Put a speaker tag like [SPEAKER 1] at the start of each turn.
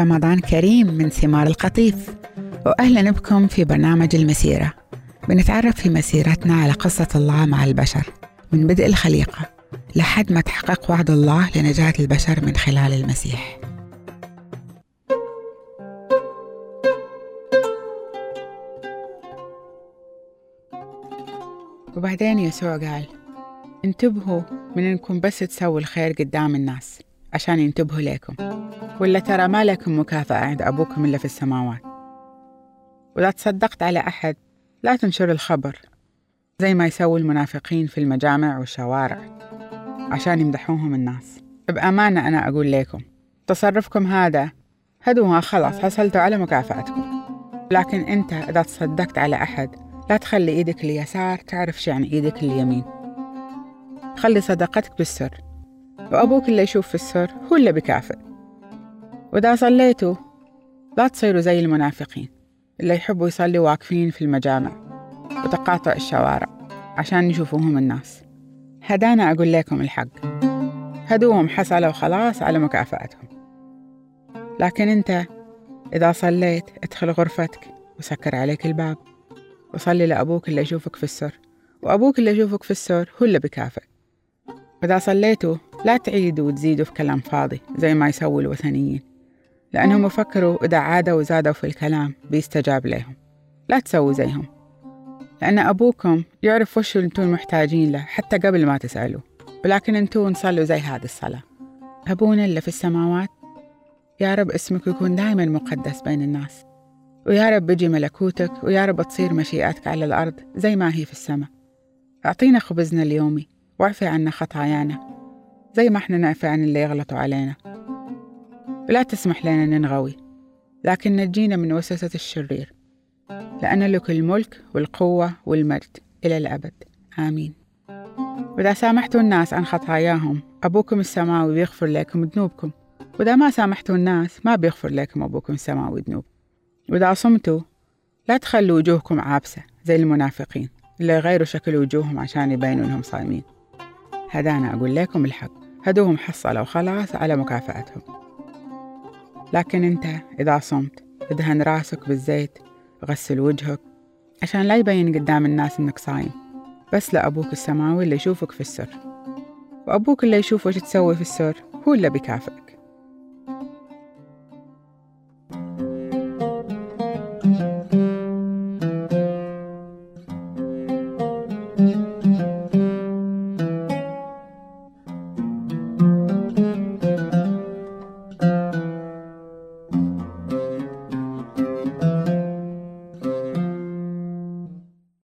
[SPEAKER 1] رمضان كريم من ثمار القطيف. وأهلا بكم في برنامج المسيرة. بنتعرف في مسيرتنا على قصة الله مع البشر من بدء الخليقة لحد ما تحقق وعد الله لنجاة البشر من خلال المسيح. وبعدين يسوع قال انتبهوا من إنكم بس تسووا الخير قدام الناس عشان ينتبهوا لكم ولا ترى ما لكم مكافأة عند أبوكم إلا في السماوات. ولا تصدقت على أحد لا تنشر الخبر زي ما يسوي المنافقين في المجامع والشوارع عشان يمدحوهم الناس. بأمانة أنا أقول لكم تصرفكم هذا هدوها خلاص حصلتوا على مكافأتكم. لكن أنت إذا تصدقت على أحد لا تخلي إيدك اليسار تعرف شو يعني إيدك اليمين. خلي صدقتك بالسر وأبوك اللي يشوف في السر هو اللي بكافئ وإذا صليتوا لا تصيروا زي المنافقين اللي يحبوا يصلوا واقفين في المجامع وتقاطع الشوارع عشان يشوفوهم الناس. هدانا أقول لكم الحق. هدوهم حصلوا خلاص على مكافأتهم. لكن أنت إذا صليت ادخل غرفتك وسكر عليك الباب وصلي لأبوك اللي يشوفك في السر. وأبوك اللي يشوفك في السر هو اللي بكافئ وإذا صليتوا لا تعيدوا وتزيدوا في كلام فاضي زي ما يسووا الوثنيين. لأنهم يفكروا إذا عادوا وزادوا في الكلام بيستجاب لهم. لا تسووا زيهم. لأن أبوكم يعرف وش أنتم محتاجين له حتى قبل ما تسألوا ولكن أنتم صلوا زي هذه الصلاة. أبونا اللي في السماوات يا رب اسمك يكون دائما مقدس بين الناس. ويا رب بيجي ملكوتك ويا رب تصير مشيئتك على الأرض زي ما هي في السماء. أعطينا خبزنا اليومي واعفي عنا خطايانا زي ما إحنا نعفي عن اللي يغلطوا علينا. ولا تسمح لنا ننغوي لكن نجينا من وسوسة الشرير. لأن لك الملك والقوة والمجد إلى الأبد. آمين. وإذا سامحتوا الناس عن خطاياهم أبوكم السماوي بيغفر لكم ذنوبكم. وإذا ما سامحتوا الناس ما بيغفر لكم أبوكم السماوي ذنوب. وإذا صمتوا لا تخلوا وجوهكم عابسة زي المنافقين اللي يغيروا شكل وجوههم عشان يبينوا إنهم صايمين. هدانا أقول لكم الحق. هدوهم حصلوا خلاص على مكافأتهم. لكن أنت إذا صمت ادهن راسك بالزيت غسل وجهك عشان لا يبين قدام الناس إنك صايم. بس لأبوك السماوي اللي يشوفك في السر. وأبوك اللي يشوف وش تسوي في السر هو اللي بيكافئك.